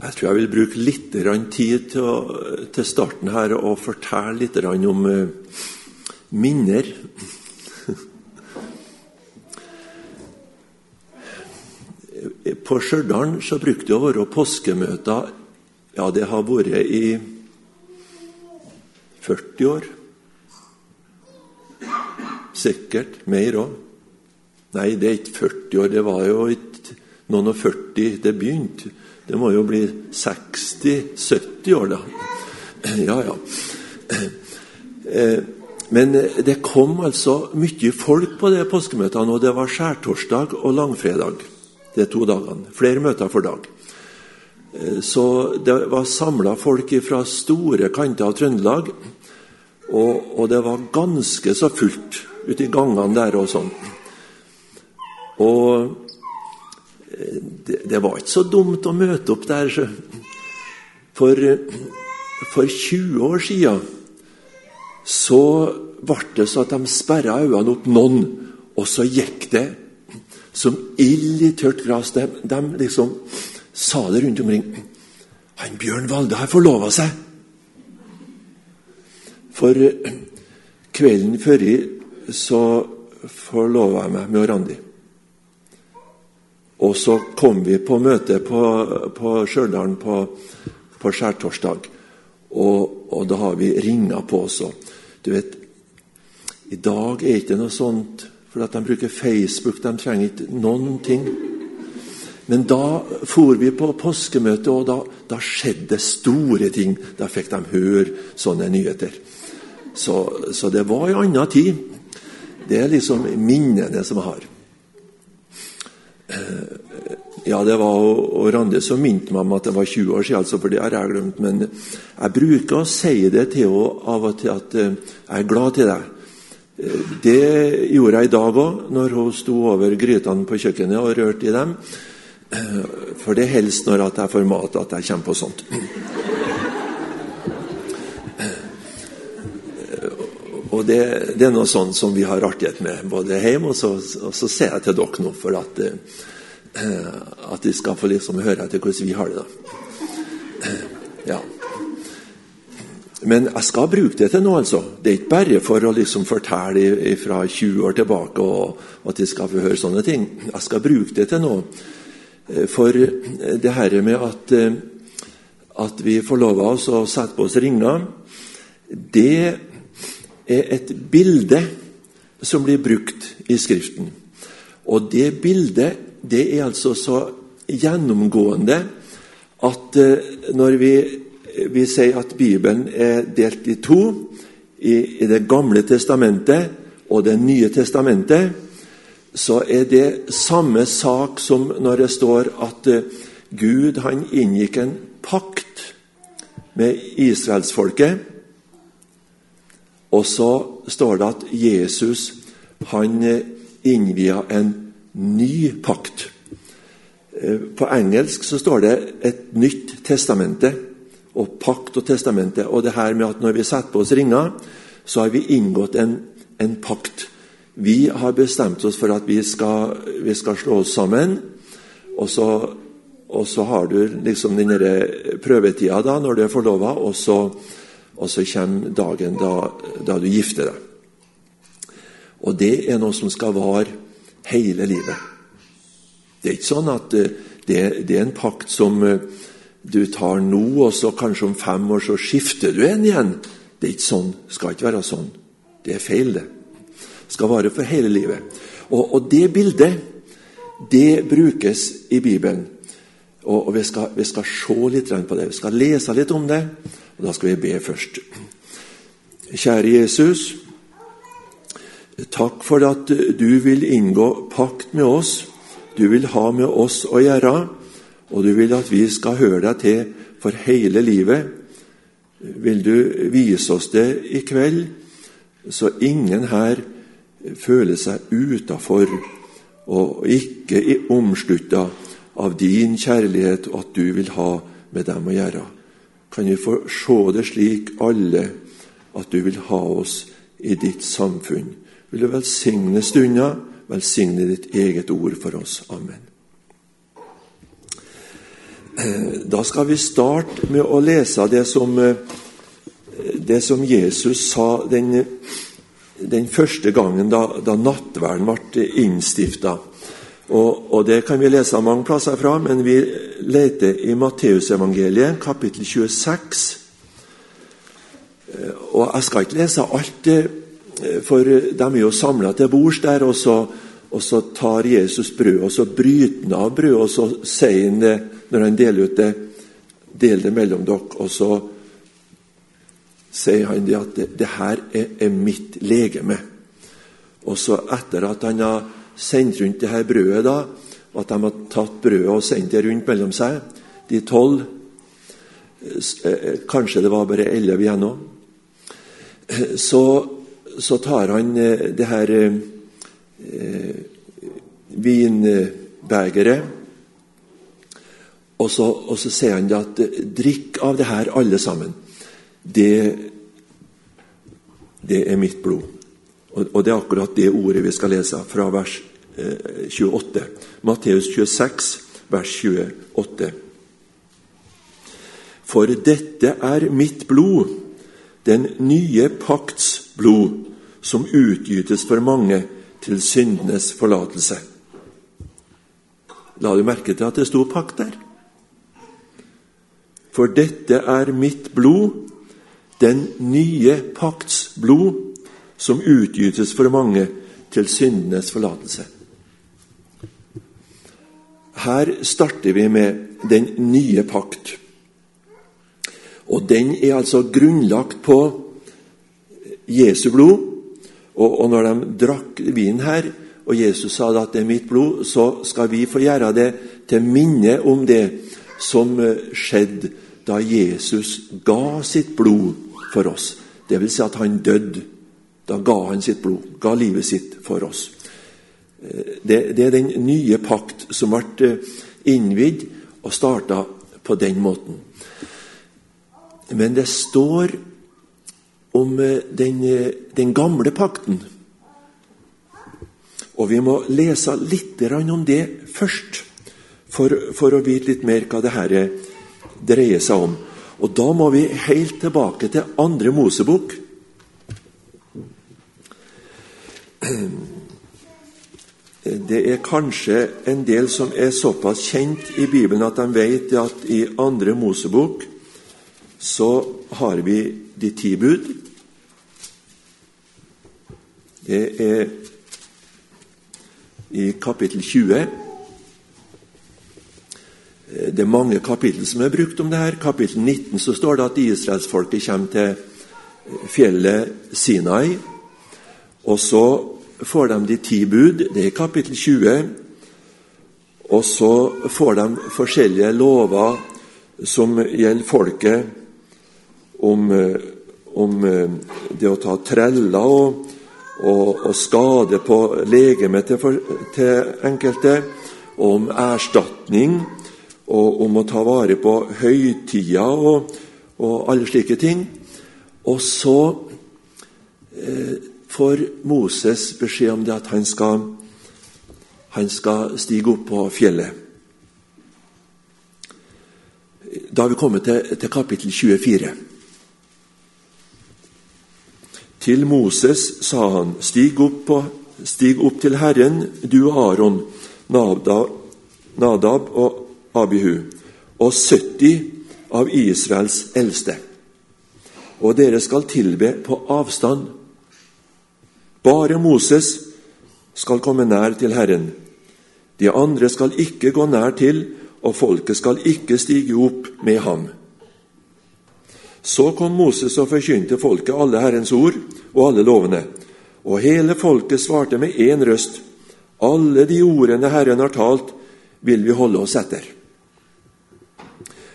Jeg tror jeg vil bruke litt tid til, å, til starten her og fortelle litt om uh, minner. På Stjørdal brukte det å være påskemøter Ja, det har vært i 40 år. Sikkert mer òg. Nei, det er ikke 40 år. Det var jo ikke noen og 40 det begynte. Det må jo bli 60-70 år, da. Ja, ja. Eh, men det kom altså mye folk på det påskemøtene, og det var skjærtorsdag og langfredag de to dagene. Flere møter for dag. Eh, så det var samla folk fra store kanter av Trøndelag, og, og det var ganske så fullt ute i gangene der og sånn. Og det, det, var ikke så dumt å møte opp der. For, for 20 år siden så ble det så at de sperra øynene opp noen, og så gikk det som ild i tørt gress. De, de, liksom sa det rundt omkring. Han Bjørn Valde har forlova seg. For kvelden før så forlova jeg meg med Randi. Og så kom vi på møte på, på Stjørdal på, på skjærtorsdag. Og, og, da har vi ringa på også. Du vet, i dag er ikke noe sånt, for at de bruker Facebook. De trenger ikke noen ting. Men da for vi på påskemøte, og da, da skjedde det store ting. Da fikk de høre sånne nyheter. Så, så det var ei anna tid. Det er liksom minnene som jeg har. Eh, ja, det var og Randi som minte meg om at det var 20 år siden, altså, for det har jeg glemt. Men jeg bruker å si det til henne av og til at eh, jeg er glad til deg. Eh, det gjorde jeg i dag òg, når hun sto over grytene på kjøkkenet og rørte i dem. For det er helst når jeg får mat at jeg kommer på sånt. Og det, det, er noe sånt som vi har artighet med både hjemme, og så, og så ser jeg til dere nå for at, uh, at de skal få liksom høre etter hvordan vi har det. da. Uh, ja. Men jeg skal bruke det til noe, altså. Det er ikke bare for å liksom fortelle fra 20 år tilbake og, at de skal få høre sånne ting. Jeg skal bruke det til noe. Uh, for det her med at, at vi av oss å sette på oss ringer, det er et bilde som blir brukt i Skriften. Og det bildet det er altså så gjennomgående at eh, når vi, vi sier at Bibelen er delt i to, i, i Det gamle testamentet og Det nye testamentet, så er det samme sak som når det står at eh, Gud han inngikk en pakt med israelsfolket og så står det at Jesus han eh, innvia en ny pakt. Eh, på engelsk så står det 'et nytt testamente'. Og pakt og testamente. Og det her med at når vi setter på oss ringer, så har vi inngått en, en pakt. Vi har bestemt oss for at vi skal, vi skal slå oss sammen. Og så, og så har du liksom den prøvetida da, når du er forlova, og så og så kommer dagen da, da, du gifter deg. Og det er noe som skal vare hele livet. Det er ikke sånn at eh, det, det er en pakt som eh, du tar nå, og så kanskje om fem år så skifter du en igjen. Det er ikke sånn. Det skal ikke være sånn. Det er feil, det. Det skal vare for hele livet. Og, og det bildet, det brukes i Bibelen. Og, og vi, skal, vi, skal, se litt på det. Vi skal lese litt om det. Og Da skal vi be først. Kjære Jesus. Takk for at du vil inngå pakt med oss. Du vil ha med oss å gjøre, og du vil at vi skal høre deg til for hele livet. Vil du vise oss det i kveld, så ingen her føler seg utafor og ikke omslutta av din kjærlighet og at du vil ha med dem å gjøre kan vi få se det slik, alle, at du vil ha oss i ditt samfunn. Vil du velsigne stunda, velsigne ditt eget ord for oss. Amen. Da skal vi starte med å lese det som, det som Jesus sa den, den første gangen da, da nattverden ble innstifta. Og, og, Det kan vi lese mange plasser fra, men vi leter i Matteusevangeliet, kapittel 26. Og Jeg skal ikke lese alt, for de er jo samla til bords der. og så og så tar Jesus brød, og så bryter han av brød, og så sier han det når han deler ut det, del det mellom dere. Og så sier han det at det, det her er, er, mitt legeme. Og så etter at han har sendt rundt det her brødet, da, og at de har tatt brødet og sendt det rundt mellom seg, de tolv eh, Kanskje det var bare elleve igjennom. Så, så tar han eh, det her eh, vinbegeret. Og så, og så sier han at drikk av det her, alle sammen. Det, det er mitt blod. Og, og, det er akkurat det ordet vi skal lese fra vers 28. Matteus 26, vers 28. For dette er mitt blod, den nye pakts blod, som utgytes for mange til syndenes forlatelse. La du merke til at det sto pakt der? For dette er mitt blod, den nye pakts blod, som utgytes for mange til syndenes forlatelse. Her starter vi med den nye pakt. Og den er altså grunnlagt på Jesu blod. Og, når de drakk vin her, og Jesus sa at det er mitt blod, så skal vi få gjøre det til minne om det som eh, skjedde da Jesus ga sitt blod for oss. Det vil si at han døde. Da ga han sitt blod, ga livet sitt for oss. Eh, det, det er den nye pakt som ble eh, innvidd og starta på den måten. Men det står om den, den gamle pakten. Og vi må lese litt om det først, for, for, å vite litt mer hva det her dreier seg om. Og Da må vi helt tilbake til andre Mosebok. Det er kanskje en del som er såpass kjent i Bibelen at de vet at i andre Mosebok så har vi de ti bud. Det er i kapittel 20. Det er mange kapittel som er brukt om det her. Kapittel 19 så står det at israelsfolket kommer til fjellet Sinai. Og så får de de ti bud. Det er kapittel 20. Og så får de forskjellige lover som gjelder folket, om, om det å ta treller og og, og skade på legemet til, til, enkelte, om erstatning, og om å ta vare på høytider og, og alle slike ting. Og så eh, får Moses beskjed om det at han skal, han skal stige opp på fjellet. Da har vi kommet til, til kapittel 24. Til Moses sa han, stig opp, på, stig opp til Herren, du og Aron, Nadab, og Abihu, og 70 av Israels eldste. Og dere skal tilbe på avstand. Bare Moses skal komme nær til Herren. De andre skal ikke gå nær til, og folket skal ikke stige opp med ham. Så kom Moses og forkynte folket alle Herrens ord og alle lovene. Og hele folket svarte med én røst. Alle de ordene Herren har talt, vil vi holde oss etter.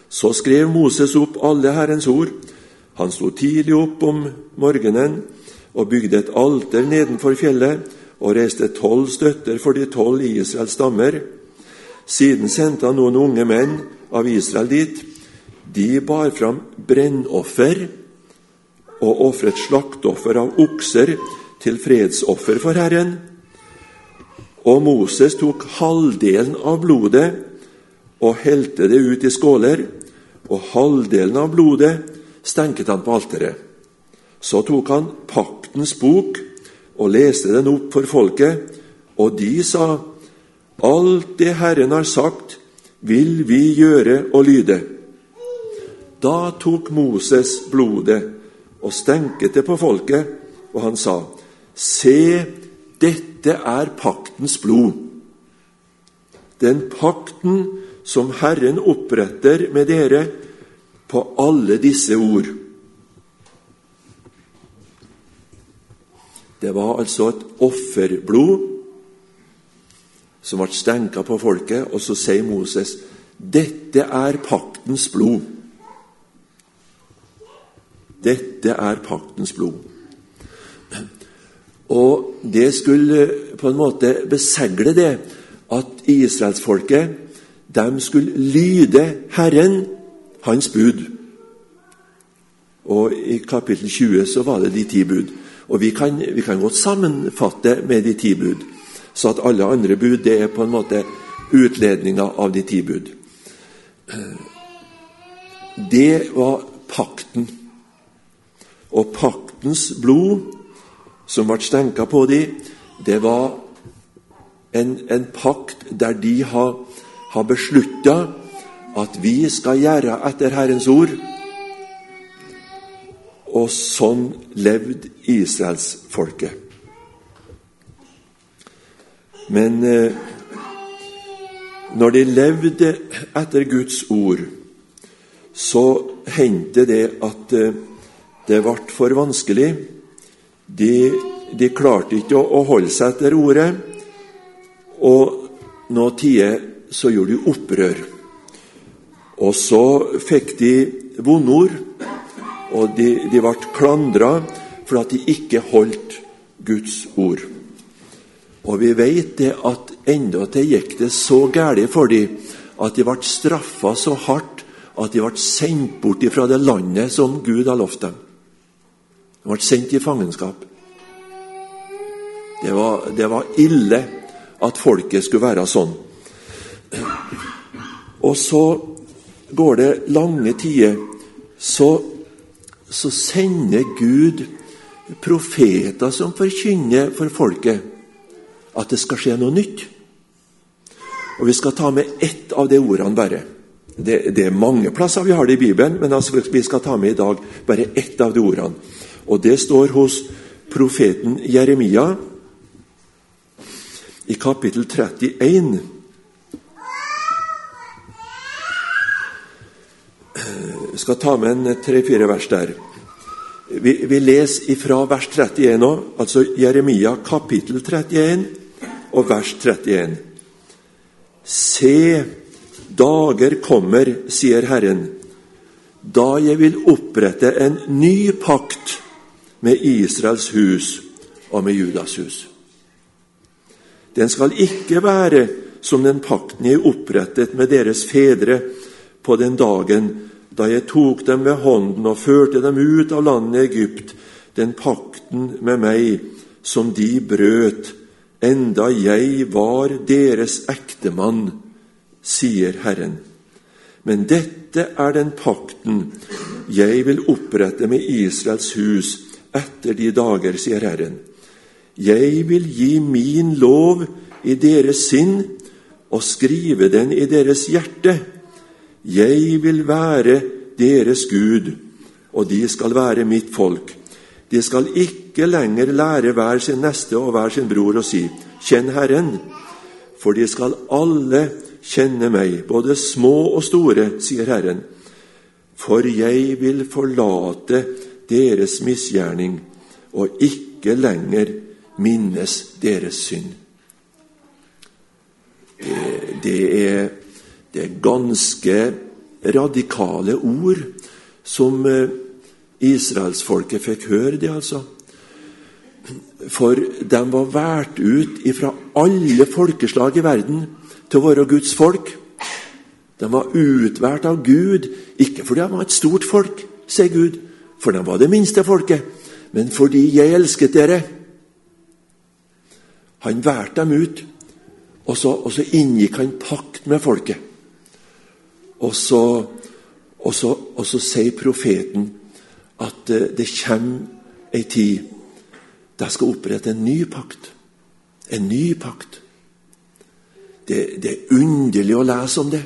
Så skrev Moses opp alle Herrens ord. Han sto tidlig opp om morgenen og bygde et alter nedenfor fjellet og reiste tolv støtter for de tolv Israels stammer. Siden sendte han noen unge menn av Israel dit de bar fram brennoffer og ofret slaktoffer av okser til fredsoffer for Herren. Og Moses tok halvdelen av blodet og helte det ut i skåler, og halvdelen av blodet stenket han på alteret. Så tok han paktens bok og leste den opp for folket, og de sa:" Alt det Herren har sagt, vil vi gjøre og lyde. Da tok Moses blodet og stenket det på folket, og han sa:" Se, dette er paktens blod. Den pakten som Herren oppretter med dere på alle disse ord. Det var altså et offerblod som ble stenka på folket, og så sier Moses dette er paktens blod. Dette er paktens blod. Og det skulle på en måte besegle det at israelsfolket de skulle lyde Herren, hans bud. Og I kapittel 20 så var det de ti bud. Og vi kan, vi kan godt sammenfatte med de ti bud, så at alle andre bud det er på en måte utledninga av de ti bud. Det var pakten. Og paktens blod som ble stenka på de, det var en, en pakt der de har, har beslutta at vi skal gjøre etter Herrens ord. Og sånn levde israelsfolket. Men eh, når de levde etter Guds ord, så hendte det at eh, det ble for vanskelig. De, de klarte ikke å, å, holde seg etter ordet, og nå tider så gjorde de opprør. Og så fikk de vondord og de, de ble klandra for at de ikke holdt Guds ord. Og vi vet det at endatil gikk det så galt for dem at de ble straffa så hardt at de ble sendt bort fra det landet som Gud har lovt dem. De ble sendt i fangenskap. Det var, det var ille at folket skulle være sånn. Og så går det lange tider, så så sender Gud profeter som forkynner for folket at det skal skje noe nytt. Og Vi skal ta med ett av de ordene bare. Det, det, er mange plasser vi har det i Bibelen, men altså vi skal ta med i dag bare ett av de ordene. Og Det står hos profeten Jeremia i kapittel 31. Jeg skal ta med en tre-fire vers der. Vi, vi leser fra vers 31 nå, altså Jeremia kapittel 31 og vers 31. Se, dager kommer, sier Herren, da jeg vil opprette en ny pakt med Israels hus og med Judas hus. Den skal ikke være som den pakten jeg opprettet med deres fedre på den dagen da jeg tok dem ved hånden og førte dem ut av landet Egypt, den pakten med meg som de brøt, enda jeg var deres ektemann, sier Herren. Men dette er den pakten jeg vil opprette med Israels hus etter de dager, sier Herren. Jeg vil gi min lov i deres sinn og skrive den i deres hjerte. 'Jeg vil være deres Gud, og de skal være mitt folk.' De skal ikke lenger lære hver sin neste og hver sin bror å si, 'Kjenn Herren', for de skal alle kjenne meg, både små og store, sier Herren. For jeg vil forlate deres misgjerning og ikke lenger minnes deres synd. Det, det er det er ganske radikale ord som eh, israelsfolket fikk høre, det altså. For de var valgt ut fra alle folkeslag i verden til å være Guds folk. De var utvalgt av Gud, ikke fordi de var et stort folk, sier Gud, for de var det minste folket, men fordi jeg elsket dere. Han valgte dem ut, og så, og så inngikk han pakt med folket. Og så, og så, og så sier profeten at eh, det kommer ei tid da skal opprette en ny pakt. En ny pakt. Det, det er underlig å lese om det.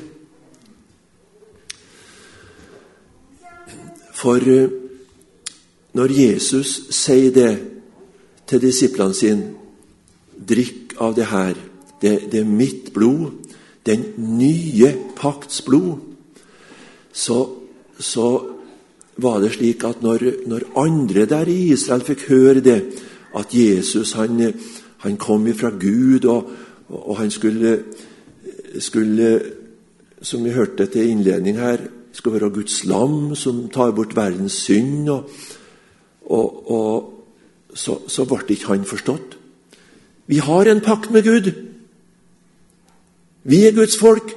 For eh, når Jesus sier det til disiplene sine Drikk av det her. Det, det er mitt blod. Den nye pakts blod. Så, så var det slik at når, når, andre der i Israel fikk høre det, at Jesus han, han kom ifra Gud, og, og han skulle, skulle, som vi hørte til innledning her, skulle være Guds lam som tar bort verdens synd. og, og, og så, så ble ikke han forstått. Vi har en pakt med Gud. Vi er Guds folk.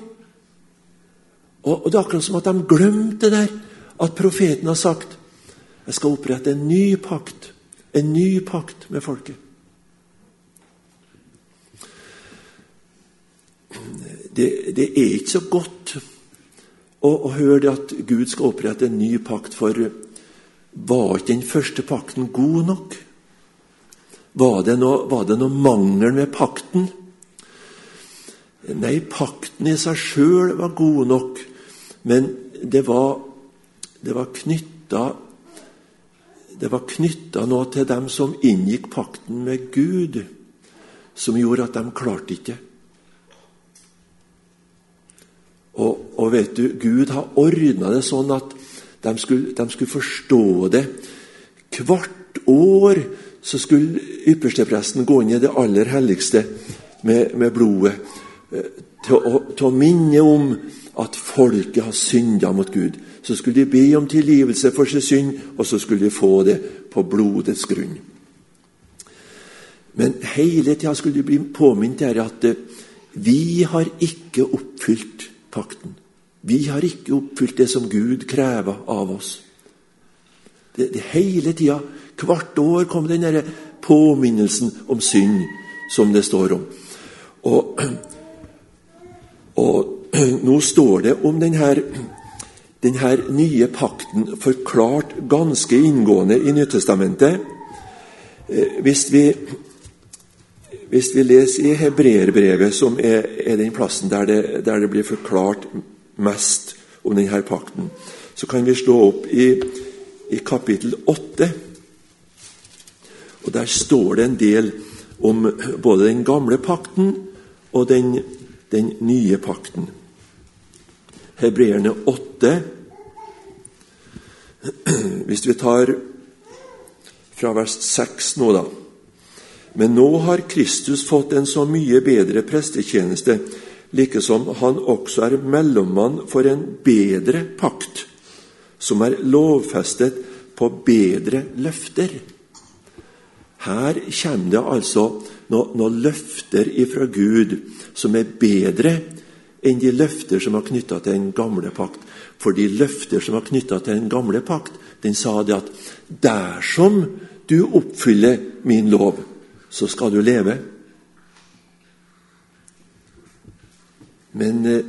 Og, og Det er akkurat som at de glemte det der, at profeten har sagt jeg skal opprette en ny pakt. En ny pakt med folket. Det, det er ikke så godt å, å høre det at Gud skal opprette en ny pakt, for var ikke den første pakten god nok? Var det noe, var det noe mangel med pakten? Nei, pakten i seg sjøl var god nok, men det var, det var knytta det var knytta noe til dem som inngikk pakten med Gud, som gjorde at de klarte ikke. Og, og vet du, Gud har ordna det sånn at de skulle, de skulle forstå det. Hvert år så skulle ypperstepresten gå inn i det aller helligste med, med blodet. Eh, til å, til å, minne om at folket har synda mot Gud. Så skulle de be om tilgivelse for sin synd, og så skulle de få det på blodets grunn. Men hele tida skulle de bli påminnet her at eh, vi har ikke oppfylt pakten. Vi har ikke oppfylt det som Gud krever av oss. Det, det Hele tida, hvert år, kom den der påminnelsen om synd, som det står om. Og, og nå står det om denne, denne nye pakten forklart ganske inngående i Nyttestamentet. Eh, hvis vi, hvis vi leser i Hebreerbrevet, som er, er, den plassen der det, der det blir forklart mest om denne pakten, så kan vi slå opp i, i kapittel 8. Og Der står det en del om både den gamle pakten og den, den nye pakten. Hebreerne 8 Hvis vi tar fra vers 6 nå, da. Men nå har Kristus fått en så mye bedre prestetjeneste like som han også er mellommann for en bedre pakt, som er lovfestet på bedre løfter. Her kommer det altså noen noe løfter ifra Gud som er bedre enn de løfter som var knytta til den gamle pakt. For de løfter som var knytta til den gamle pakt, den sa det at dersom du oppfyller min lov, så skal du leve. Men eh,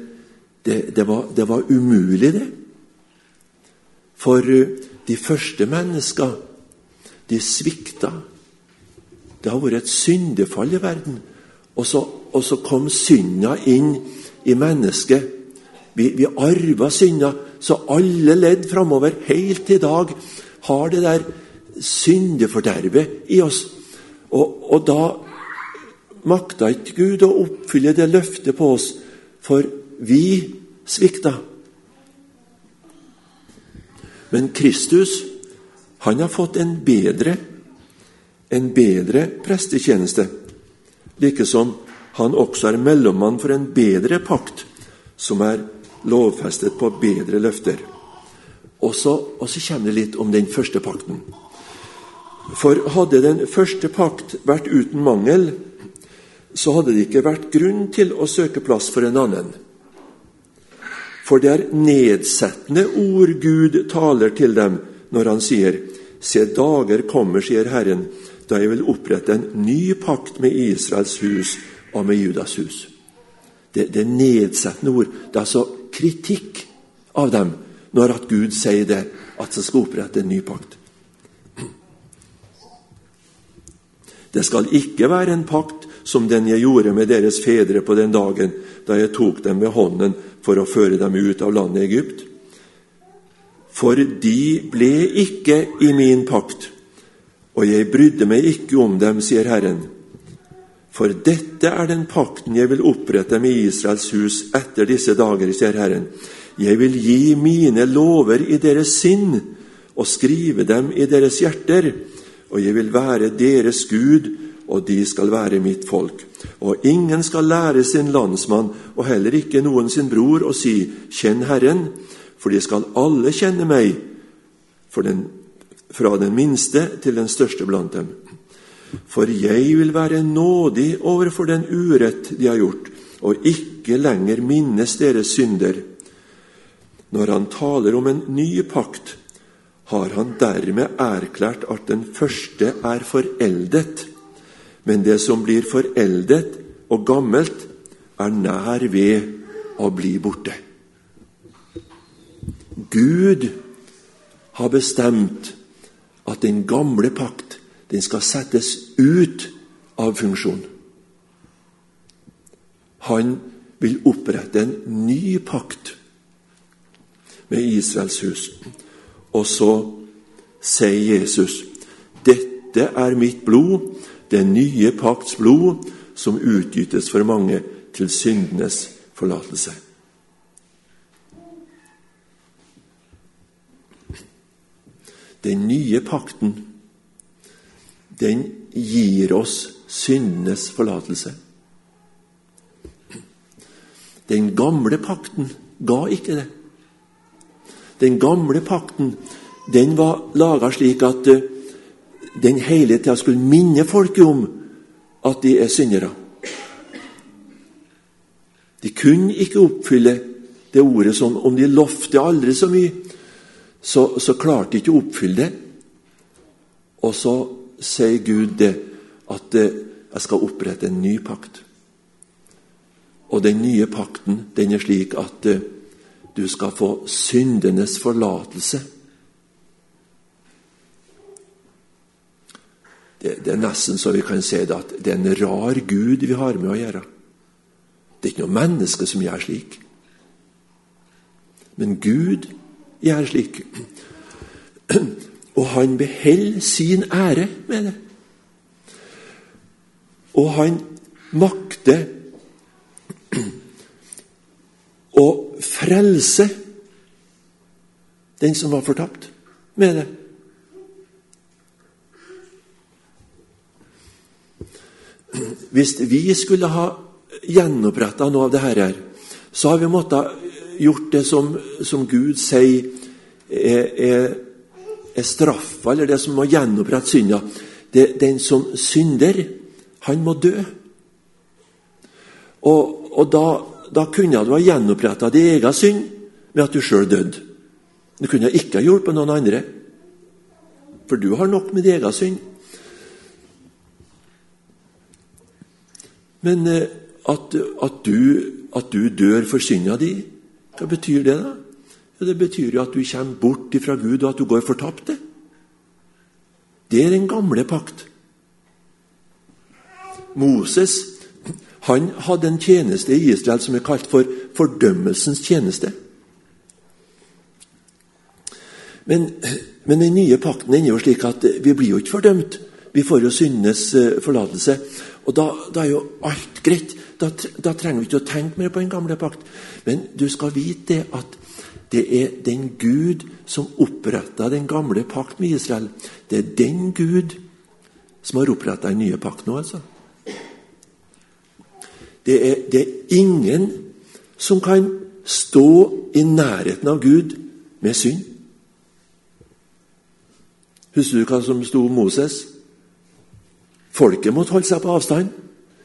det, det, var, det var, umulig, det. For eh, de første mennesker, de svikta. Det har vært et syndefall i verden. Og så, og så kom synda inn i mennesket. Vi, vi arver synder, så alle ledd framover, helt til i dag, har det der syndefordervet i oss. Og, og da makta ikke Gud å oppfylle det løftet på oss for vi svikta. Men Kristus han har fått en bedre, en bedre prestetjeneste, like som han også er mellommann for en bedre pakt, som er lovfestet på bedre løfter. Og så, og så kommer det litt om den første pakten. For hadde den første pakt vært uten mangel, så hadde det ikke vært grunn til å søke plass for en annen. For det er nedsettende ord Gud taler til dem når han sier:" Se, dager kommer, sier Herren, da jeg vil opprette en ny pakt med Israels hus og med Judas hus. Det, det er nedsettende ord. Det er altså kritikk av dem når at Gud sier det, at det skal opprette en ny pakt. Det skal ikke være en pakt som den jeg gjorde med deres fedre på den dagen da jeg tok dem ved hånden for å føre dem ut av landet Egypt. For de ble ikke i min pakt, og jeg brydde meg ikke om dem, sier Herren. For dette er den pakten jeg vil opprette med Israels hus etter disse dager, sier Herren. Jeg vil gi mine lover i deres sinn og skrive dem i deres hjerter, og jeg vil være deres Gud, og de skal være mitt folk. Og ingen skal lære sin landsmann, og heller ikke noen sin bror, å si, Kjenn Herren, for de skal alle kjenne meg, den, fra den minste til den største blant dem. For jeg vil være nådig overfor den urett de har gjort, og ikke lenger minnes deres synder. Når han taler om en ny pakt, har han dermed erklært at den første er foreldet, men det som blir foreldet og gammelt, er nær ved å bli borte. Gud har bestemt at den gamle pakt den skal settes ut av funksjon. Han vil opprette en ny pakt med Israels hus. Og så sier Jesus dette er mitt blod, den nye pakts blod, som utgytes for mange til syndenes forlatelse. Den nye pakten, den gir oss syndenes forlatelse. Den gamle pakten ga ikke det. Den gamle pakten den var laga slik at uh, den hele tida skulle minne folket om at de er syndere. De kunne ikke oppfylle det ordet som om de lovte aldri så mye, så, så klarte de ikke å oppfylle det. Og så sier Gud det at jeg skal opprette en ny pakt. Og den nye pakten den er slik at uh, du skal få syndenes forlatelse. Det, det, er nesten så vi kan si det at det er en rar Gud vi har med å gjøre. Det er ikke noe menneske som gjør slik. Men Gud gjør slik. Og han beholder sin ære med det. Og han makter å frelse den som var fortapt, med det. Hvis vi skulle ha gjenoppretta noe av det her, så har vi måttet gjort det som, som Gud sier er, er, er straffa, eller det som må gjenopprette synda. Den som synder, han må dø. Og, og da da kunne du ha gjenoppretta din egen synd med at du sjøl døde. Du kunne ikke ha hjulpet noen andre, for du har nok med din egen synd. Men eh, at, at, du, at du dør for synda di, hva betyr det? da? Ja, det betyr jo at du kommer bort fra Gud, og at du går fortapt. Det, det er den gamle pakt. Moses han hadde en tjeneste i Israel som er kalt for fordømmelsens tjeneste. Men, men den nye pakten er jo slik at vi blir jo ikke fordømt. Vi får jo syndenes eh, forlatelse. Og da, da, er jo alt greit. Da, da, trenger vi ikke å tenke mer på den gamle pakt. Men du skal vite det at det er den Gud som oppretta den gamle pakt med Israel. Det er den Gud som har oppretta den nye pakt nå, altså. Det er, det er ingen som kan stå i nærheten av Gud med synd. Husker du hva som sto om Moses? Folket måtte holde seg på avstand.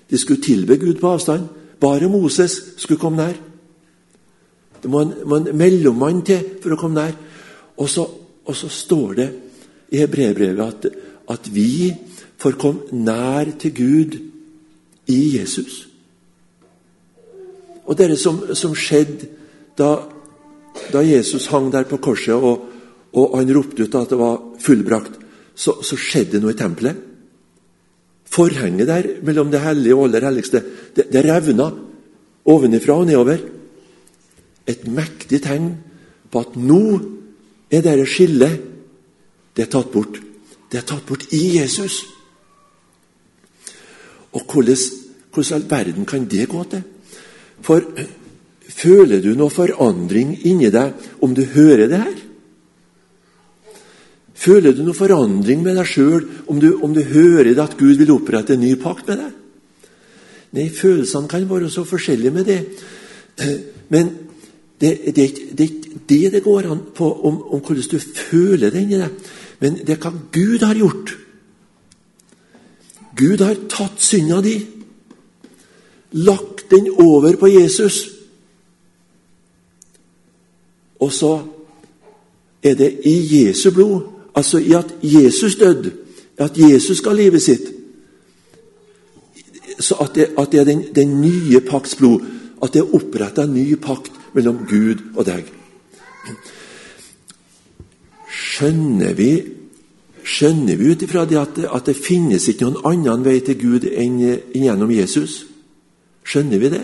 De skulle tilbe Gud på avstand. Bare Moses skulle komme nær. Det må en, må en mellommann til for å komme nær. Og så, og så står det i hebreerbrevet at, at vi får komme nær til Gud i Jesus. Og det som, som skjedde da da Jesus hang der på korset og, og han ropte ut at det var fullbrakt, så, så skjedde det noe i tempelet. Forhenget der mellom det hellige og aller helligste, det, det revna ovenifra og nedover. Et mektig tegn på at nå er dette skillet det er tatt bort. Det er tatt bort i Jesus. Og hvordan, hvordan all verden kan det gå til? For føler du noe forandring inni deg om du hører det her? Føler du noe forandring med deg sjøl om, om, du hører at Gud vil opprette en ny pakt med deg? Nei, følelsene kan være så forskjellige med det. Men det, det, det er ikke det det går an på om, om hvordan du føler det inni deg. Men det er hva Gud har gjort. Gud har tatt synda di, lagt den over på Jesus. Og så er det i Jesu blod, altså i at Jesus døde, at Jesus ga livet sitt så At det, at det er den, den, nye pakts blod, at det er oppretta en ny pakt mellom Gud og deg. Skjønner vi Skjønner vi ut ifra det at, at, det finnes ikke noen annen vei til Gud enn gjennom Jesus? Skjønner vi det?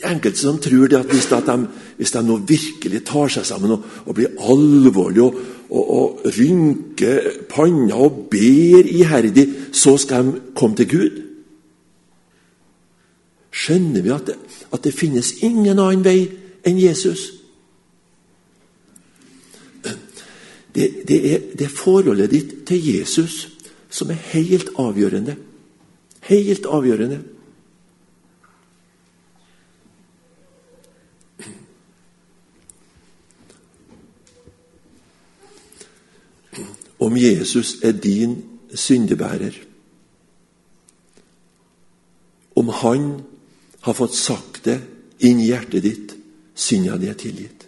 Det er enkelte som tror det at hvis, de, hvis de nå virkelig tar seg sammen og, og blir alvorlige og, og, og, rynker panna og ber iherdig, så skal de komme til Gud. Skjønner vi at det, at det finnes ingen annen vei enn Jesus? Det, det, er, det er forholdet ditt til Jesus som er helt avgjørende. Helt avgjørende. Om Jesus er din syndebærer, om han har fått sagt det inn i hjertet ditt, synda di er tilgitt.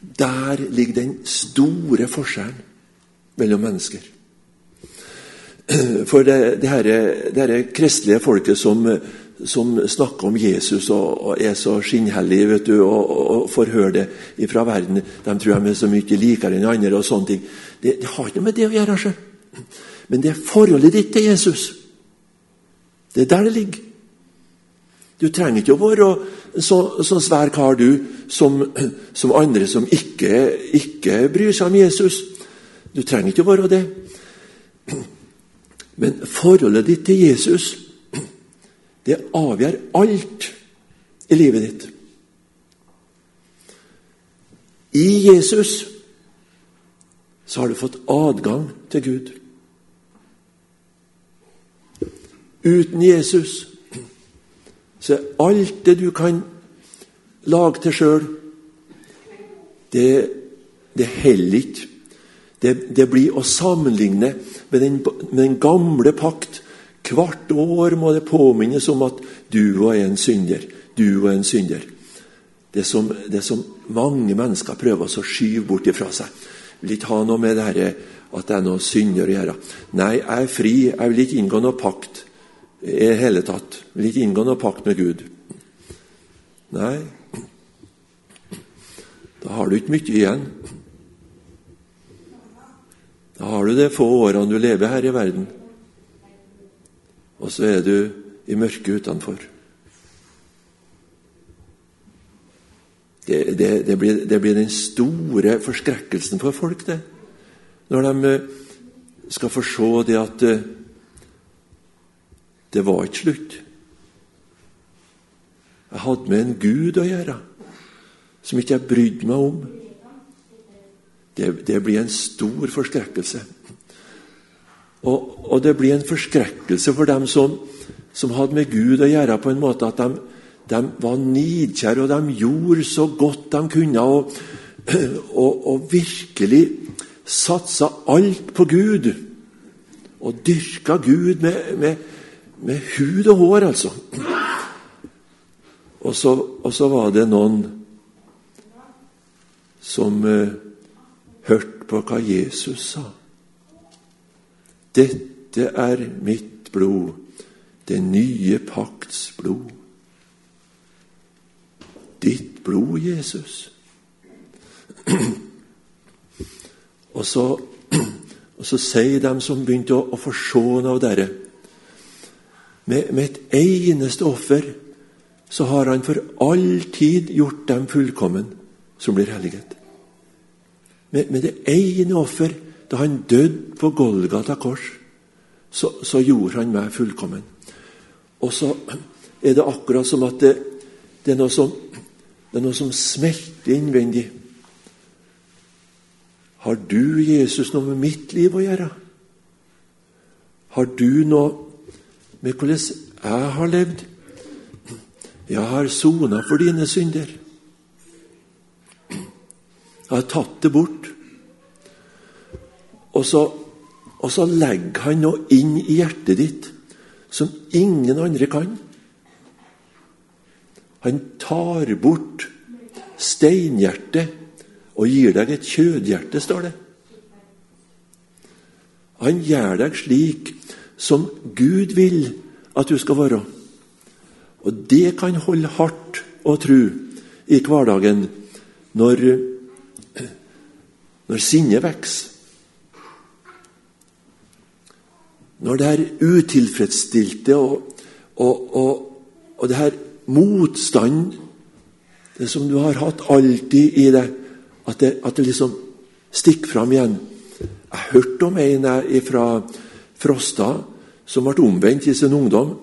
Der ligger den store forskjellen mellom mennesker. For det, det, her, det her kristelige folket som, som, snakker om Jesus og, og er så skinnhellige vet du, og, og, får høre det fra verden De tror de er så mye likere enn andre. og sånne ting. Det, det har ikke med det å gjøre. Selv. Men det er forholdet ditt til Jesus. Det er der det ligger. Du trenger ikke å være så, så svær kar, du, som, som andre som ikke, ikke, bryr seg om Jesus. Du trenger ikke å være det. Men forholdet ditt til Jesus, det avgjør alt i livet ditt. I Jesus så har du fått adgang til Gud. Uten Jesus så alt det du kan lage til sjøl, det, det holder ikke. Det, det, blir å sammenligne med den, med den, gamle pakt. Hvert år må det påminnes om at du er en synder. Du er en synder. Det som, det som mange mennesker prøver å skyve bort ifra seg. Vil ikke ha noe med det her, at det er noe synder å gjøre. Nei, jeg er fri. Jeg vil ikke inngå noe pakt i hele tatt. Vil ikke inngå noen pakt med Gud. Nei, da har du ikke mye igjen. Da har du de få årene du lever her i verden. Og så er du i mørket utenfor. Det, det, det, blir, det, blir, den store forskrekkelsen for folk, det. Når de eh, skal få se det at eh, det var ikke slutt. Jeg hadde med en Gud å gjøre som ikke jeg brydde meg om. Det, det blir en stor forskrekkelse. Og, og, det blir en forskrekkelse for dem som, som, hadde med Gud å gjøre på en måte at de, de var nidkjære, og de gjorde så godt de kunne. Og, og, og virkelig satsa alt på Gud. Og dyrka Gud med, med med hud og hår, altså. Og så, og så var det noen som eh, hørte på hva Jesus sa. Dette er mitt blod, det nye pakts blod. Ditt blod, Jesus. Og så, og så sier de som begynte å, å få se av dette med, med, et eneste offer så har han for all tid gjort dem fullkommen som blir helliget. Med, med det ene offer, da han døde på Golgata kors, så, så, gjorde han meg fullkommen. Og så er det akkurat som at det, det, er, som, det er noe som smelter innvendig. Har du, Jesus, noe med mitt liv å gjøre? Har du noe med hvordan jeg har levd? Jeg har sona for dine synder. Jeg har tatt det bort. Og så, og så legger han noe inn i hjertet ditt som ingen andre kan. Han tar bort steinhjertet og gir deg et kjødhjerte, står det. Han gjør deg slik som Gud vil at du skal være. Og det kan holde hardt å tro i hverdagen når, når sinnet vokser. Når det er utilfredsstilte og, og, og, og det her motstand, det som du har hatt alltid i deg at det, at det liksom stikker fram igjen. Jeg hørte om en fra Frosta som ble omvendt i sin ungdom.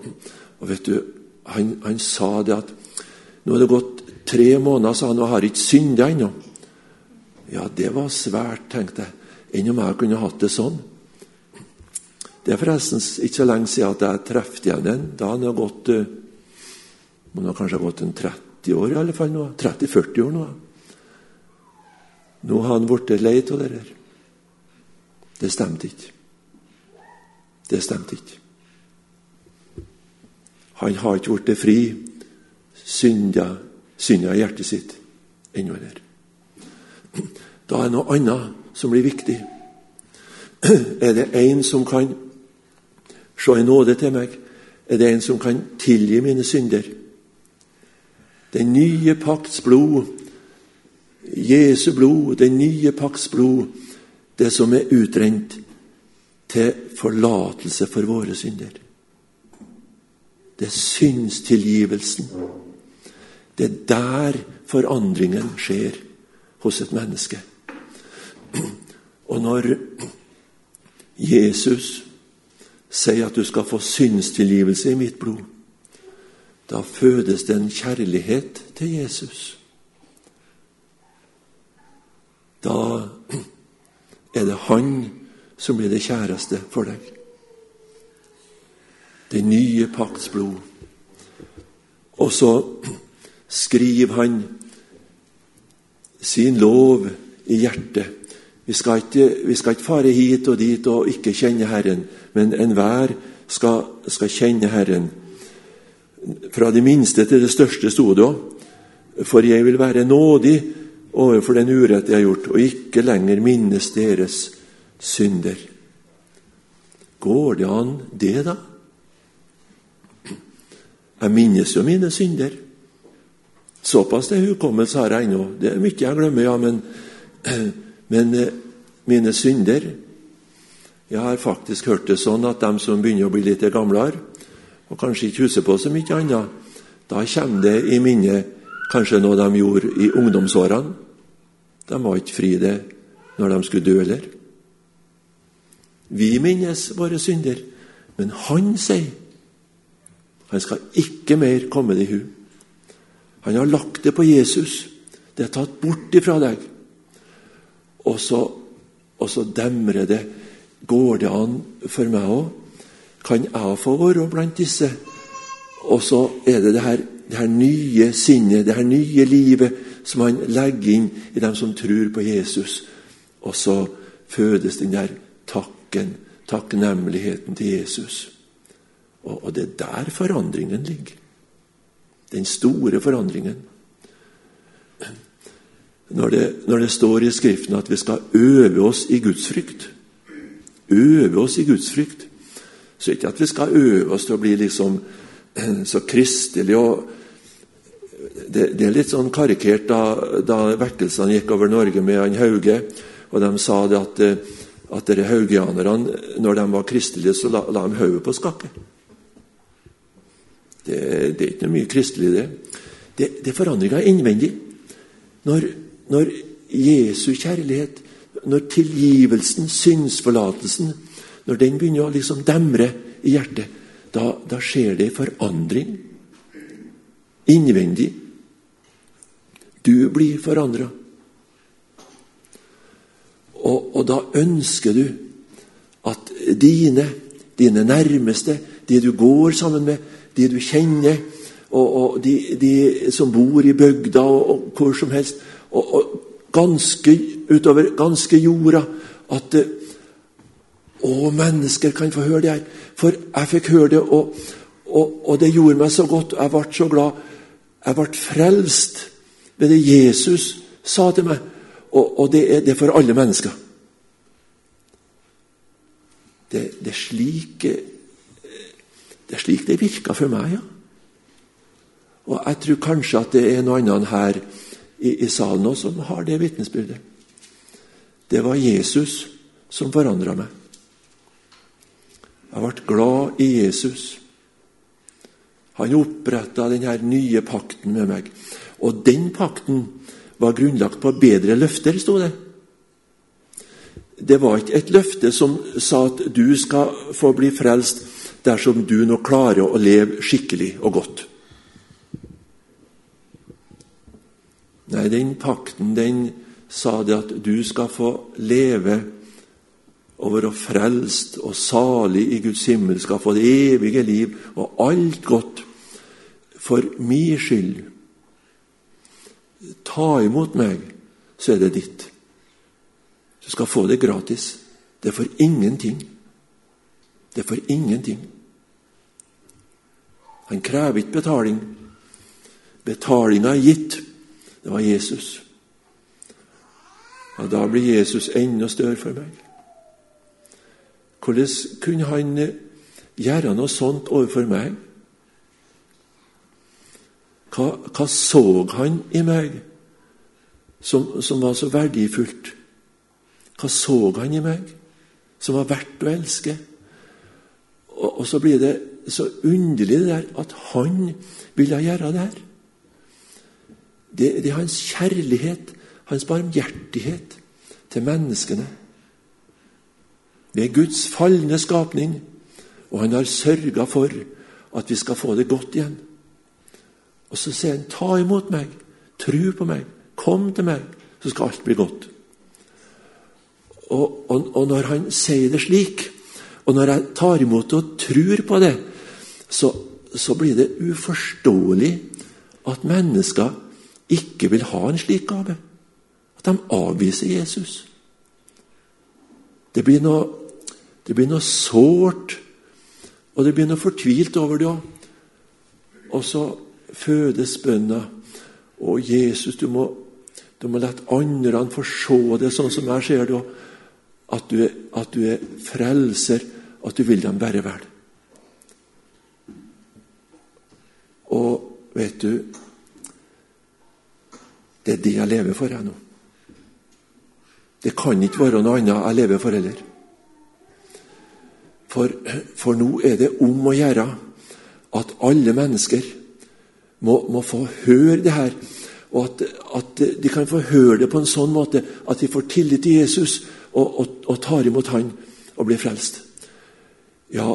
Og vet du, Han, han sa det at nå er det gått tre måneder, sa han, og har ikke synda ennå. Ja, det var svært, tenkte jeg. Enn om jeg kunne hatt det sånn. Det er forresten ikke så lenge siden at jeg traff igjen en. Da han har gått Han må ha kanskje gått en 30 år, i alle fall nå. 30-40 år nå. Nå har han blitt lei av det der. Det stemte ikke. Det stemte ikke. Han har ikke blitt fri synda, synda i hjertet sitt ennå heller. Da er det noe annet som blir viktig. Er det en som kan se i nåde til meg? Er det en som kan tilgi mine synder? Den nye pakts blod Jesu blod, den nye pakts blod, det som er utrent til forlatelse for våre synder. Det er synstilgivelsen. Det er der forandringen skjer hos et menneske. Og når Jesus sier at du skal få synstilgivelse i mitt blod, da fødes det en kjærlighet til Jesus. Da er det han som blir det kjæreste for deg. Det nye pakts blod. Og så skriver han sin lov i hjertet. Vi skal, ikke, vi skal ikke fare hit og dit og ikke kjenne Herren, men enhver skal, skal kjenne Herren. Fra det minste til det største sto det òg. For jeg vil være nådig overfor den urett jeg har gjort, og ikke lenger minnes deres synder. Går det an, det, da? Jeg minnes jo mine synder. Såpass til hukommelse har jeg ennå. Det er mye jeg glemmer, ja, men, men eh, mine synder Jeg har faktisk hørt det sånn at de som begynner å bli litt gamlere, og kanskje ikke husker på så mye annet, da kommer det i minnet kanskje noe de gjorde i ungdomsårene. De var ikke fri det når de skulle dø heller. Vi minnes våre synder, men han sier han skal ikke mer komme det i hu. Han har lagt det på Jesus. Det er tatt bort ifra deg. Og så, og så demrer det. Går det an for meg òg? Kan jeg få være blant disse? Og så er det det her, det her nye sinnet, det her nye livet som han legger inn i dem som tror på Jesus. Og så fødes den der takken, takknemligheten til Jesus. Og, og det er der forandringen ligger. Den store forandringen. Når det, når det, står i Skriften at vi skal øve oss i gudsfrykt Øve oss i gudsfrykt. Så ikke at vi skal øve oss til å bli liksom så kristelig og det, det, er litt sånn karikert da, da vekkelsene gikk over Norge med han Hauge, og de sa det at, eh, at dere haugianerne, når de var kristelige, så la, la de hodet på skakke. Det, det, er ikke noe mye kristelig det. Det, det forandringa innvendig. Når, når Jesu kjærlighet, når tilgivelsen, synsforlatelsen, når den begynner å liksom demre i hjertet, da, da skjer det forandring innvendig. Du blir forandra. Og, og, da ønsker du at dine, dine nærmeste, de du går sammen med, de du kjenner, og, og de, de, som bor i bygda og, og hvor som helst, og, og, ganske utover ganske jorda at Å, mennesker kan få høre det her. For jeg fikk høre det, og, og det gjorde meg så godt. Jeg ble så glad. Jeg ble frelst ved det Jesus sa til meg, og, og det er det for alle mennesker. Det, det, er slik, det er slik det virker for meg, ja. Og jeg tror kanskje at det er noen annen her i, i salen også som har det vitnesbyrdet. Det var Jesus som forandra meg. Jeg ble glad i Jesus. Han oppretta denne nye pakten med meg. Og den pakten var grunnlagt på bedre løfter, sto det. Det var ikke et løfte som sa at du skal få bli frelst dersom du nå klarer å leve skikkelig og godt. Nei, den pakten den sa det at du skal få leve og være frelst og salig i Guds himmel, skal få det evige liv og alt godt for min skyld. Ta imot meg, så er det ditt. Du skal få det gratis. Det er for ingenting. Det er for ingenting. Han krever ikke betaling. Betalinga er gitt. Det var Jesus. Og Da blir Jesus enda større for meg. Hvordan kunne han gjøre noe sånt overfor meg? Hva, hva så han i meg som, som, var så verdifullt? Hva så han i meg som var verdt å elske? Og, og så blir det så underlig det der at han ville gjøre det her. Det, det er hans kjærlighet, hans barmhjertighet til menneskene. Vi er Guds falne skapning, og han har sørga for at vi skal få det godt igjen. Og så sier han, 'Ta imot meg, Tru på meg, kom til meg, så skal alt bli godt'. Og, og, og når han sier det slik, og når jeg tar imot det og tror på det, så, så blir det uforståelig at mennesker ikke vil ha en slik gave. At de avviser Jesus. Det blir noe det blir noe sårt, og det blir noe fortvilt over det òg. Og så fødes bønna. Å, Jesus, du må, du må la andre få se det sånn som jeg ser det. At du, er, at du er frelser, at du vil dem bare vel. Og vet du Det er det jeg lever for, jeg nå. Det kan ikke være noe annet jeg lever for heller. For, for nå er det om å gjøre at alle mennesker må, må få høre det her. Og at, at, de kan få høre det på en sånn måte at de får tillit til Jesus og, og, og tar imot Han og blir frelst. Ja,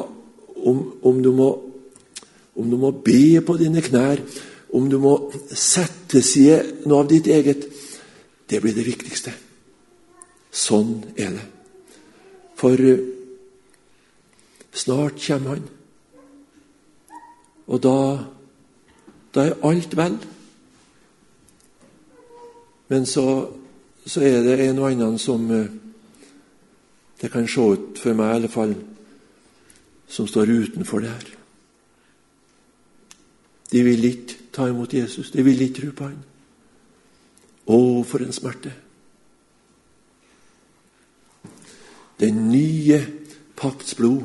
om, om, du må, om, du må, be på dine knær, om du må sette seg noe av ditt eget, det blir det viktigste. Sånn er det. For Snart kommer han. Og da, da er alt vel. Men så, så, er det en og annen som eh, Det kan se ut for meg i alle fall som står utenfor det her. De vil ikke ta imot Jesus. De vil ikke tro på ham. Å, for en smerte! Den nye pakts blod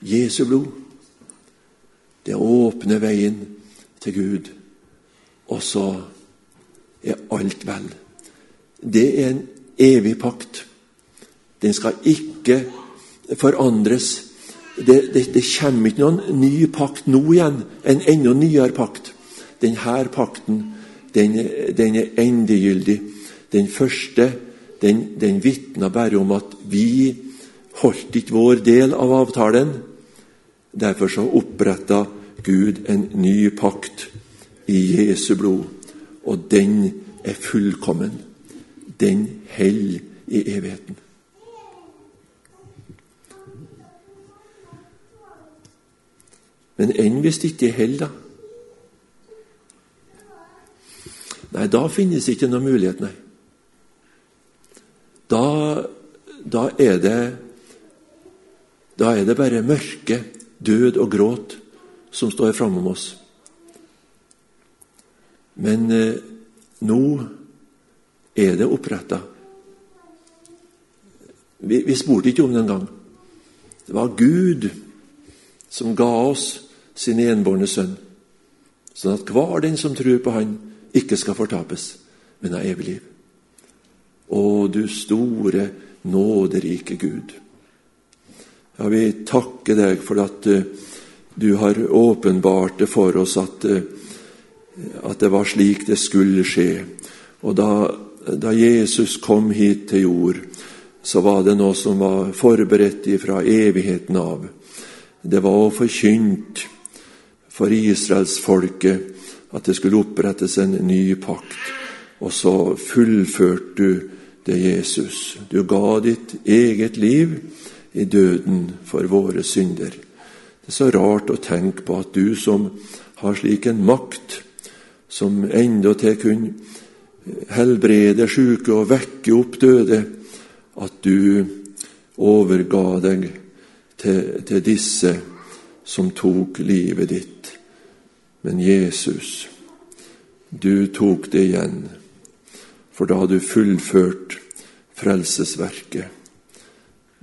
Jesu blod. Det åpner veien til Gud og så er alt vel. Det er en evig pakt. Den skal ikke forandres. Det, det, det kommer ikke noen ny pakt nå igjen, en enda nyere pakt. Denne pakten den, den er endegyldig. Den første den, den vitner bare om at vi holdt ikke vår del av avtalen. Derfor så oppretta Gud en ny pakt i Jesu blod, og den er fullkommen. Den holder i evigheten. Men enn hvis det ikke holder, da? Nei, da finnes ikke noen mulighet, nei. Da, da, er det Da er det bare mørke, død og gråt som står framom oss. Men eh, nå er det oppretta. Vi, vi spurte ikke om det engang. Det var Gud som ga oss sin enbårne sønn, sånn at hver den som tror på Han, ikke skal fortapes, men ha evig liv. Å, du store, nåderike Gud. Ja, vi takker deg for at uh, du har åpenbart det for oss at, uh, at det var slik det skulle skje. Og da, da, Jesus kom hit til jord, så var det noe som var forberedt fra evigheten av. Det var forkynt for israelsfolket at det skulle opprettes en ny pakt. Og så fullførte du det, Jesus. Du ga ditt eget liv i døden for våre synder. Det er så rart å tenke på at du som har slik en makt, som endatil kunne helbrede syke og vekke opp døde, at du overga deg til, til disse som tok livet ditt. Men Jesus, du tok det igjen, for da har du fullført frelsesverket.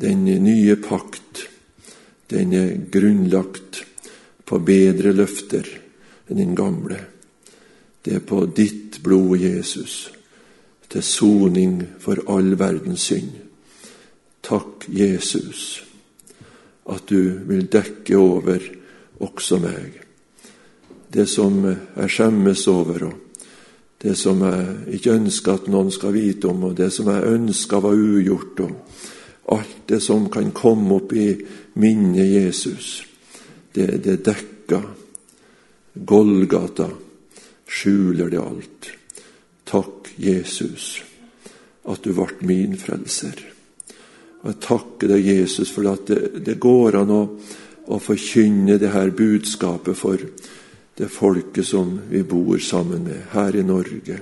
Den nye pakt, den er grunnlagt på bedre løfter enn den gamle. Det er på ditt blod, Jesus, til soning for all verdens synd. Takk, Jesus, at du vil dekke over også meg det som jeg skjemmes over, og det som jeg ikke ønsker at noen skal vite om, og det som jeg ønsker var ugjort, og alt det som kan komme opp i minnet Jesus, det, det dekker. Golgata skjuler det alt. Takk, Jesus, at du ble min frelser. Og Jeg takker deg, Jesus, for at det, det går an å, å forkynne det her budskapet for det folket som vi bor sammen med her i Norge.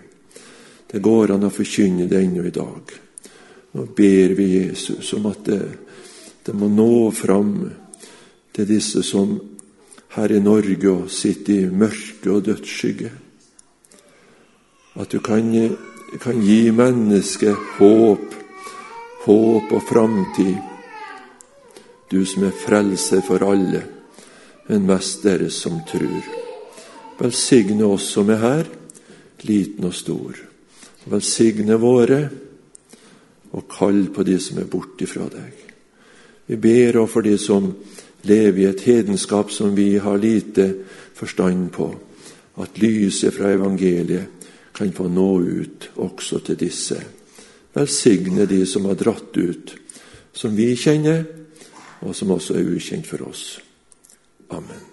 Det går an å forkynne det ennå i dag. Nå ber vi Jesus om at det, det må nå fram til disse som her i Norge og sitter i mørke og dødsskygge. At du kan, kan gi mennesket håp, håp og framtid. Du som er frelser for alle, men mest dere som tror. Velsigne oss som er her, liten og stor. Velsigne våre, og kall på de som er borte fra deg. Vi ber òg for de som lever i et hedenskap som vi har lite forstand på, at lyset fra evangeliet kan få nå ut også til disse. Velsigne de som har dratt ut, som vi kjenner, og som også er ukjent for oss. Amen.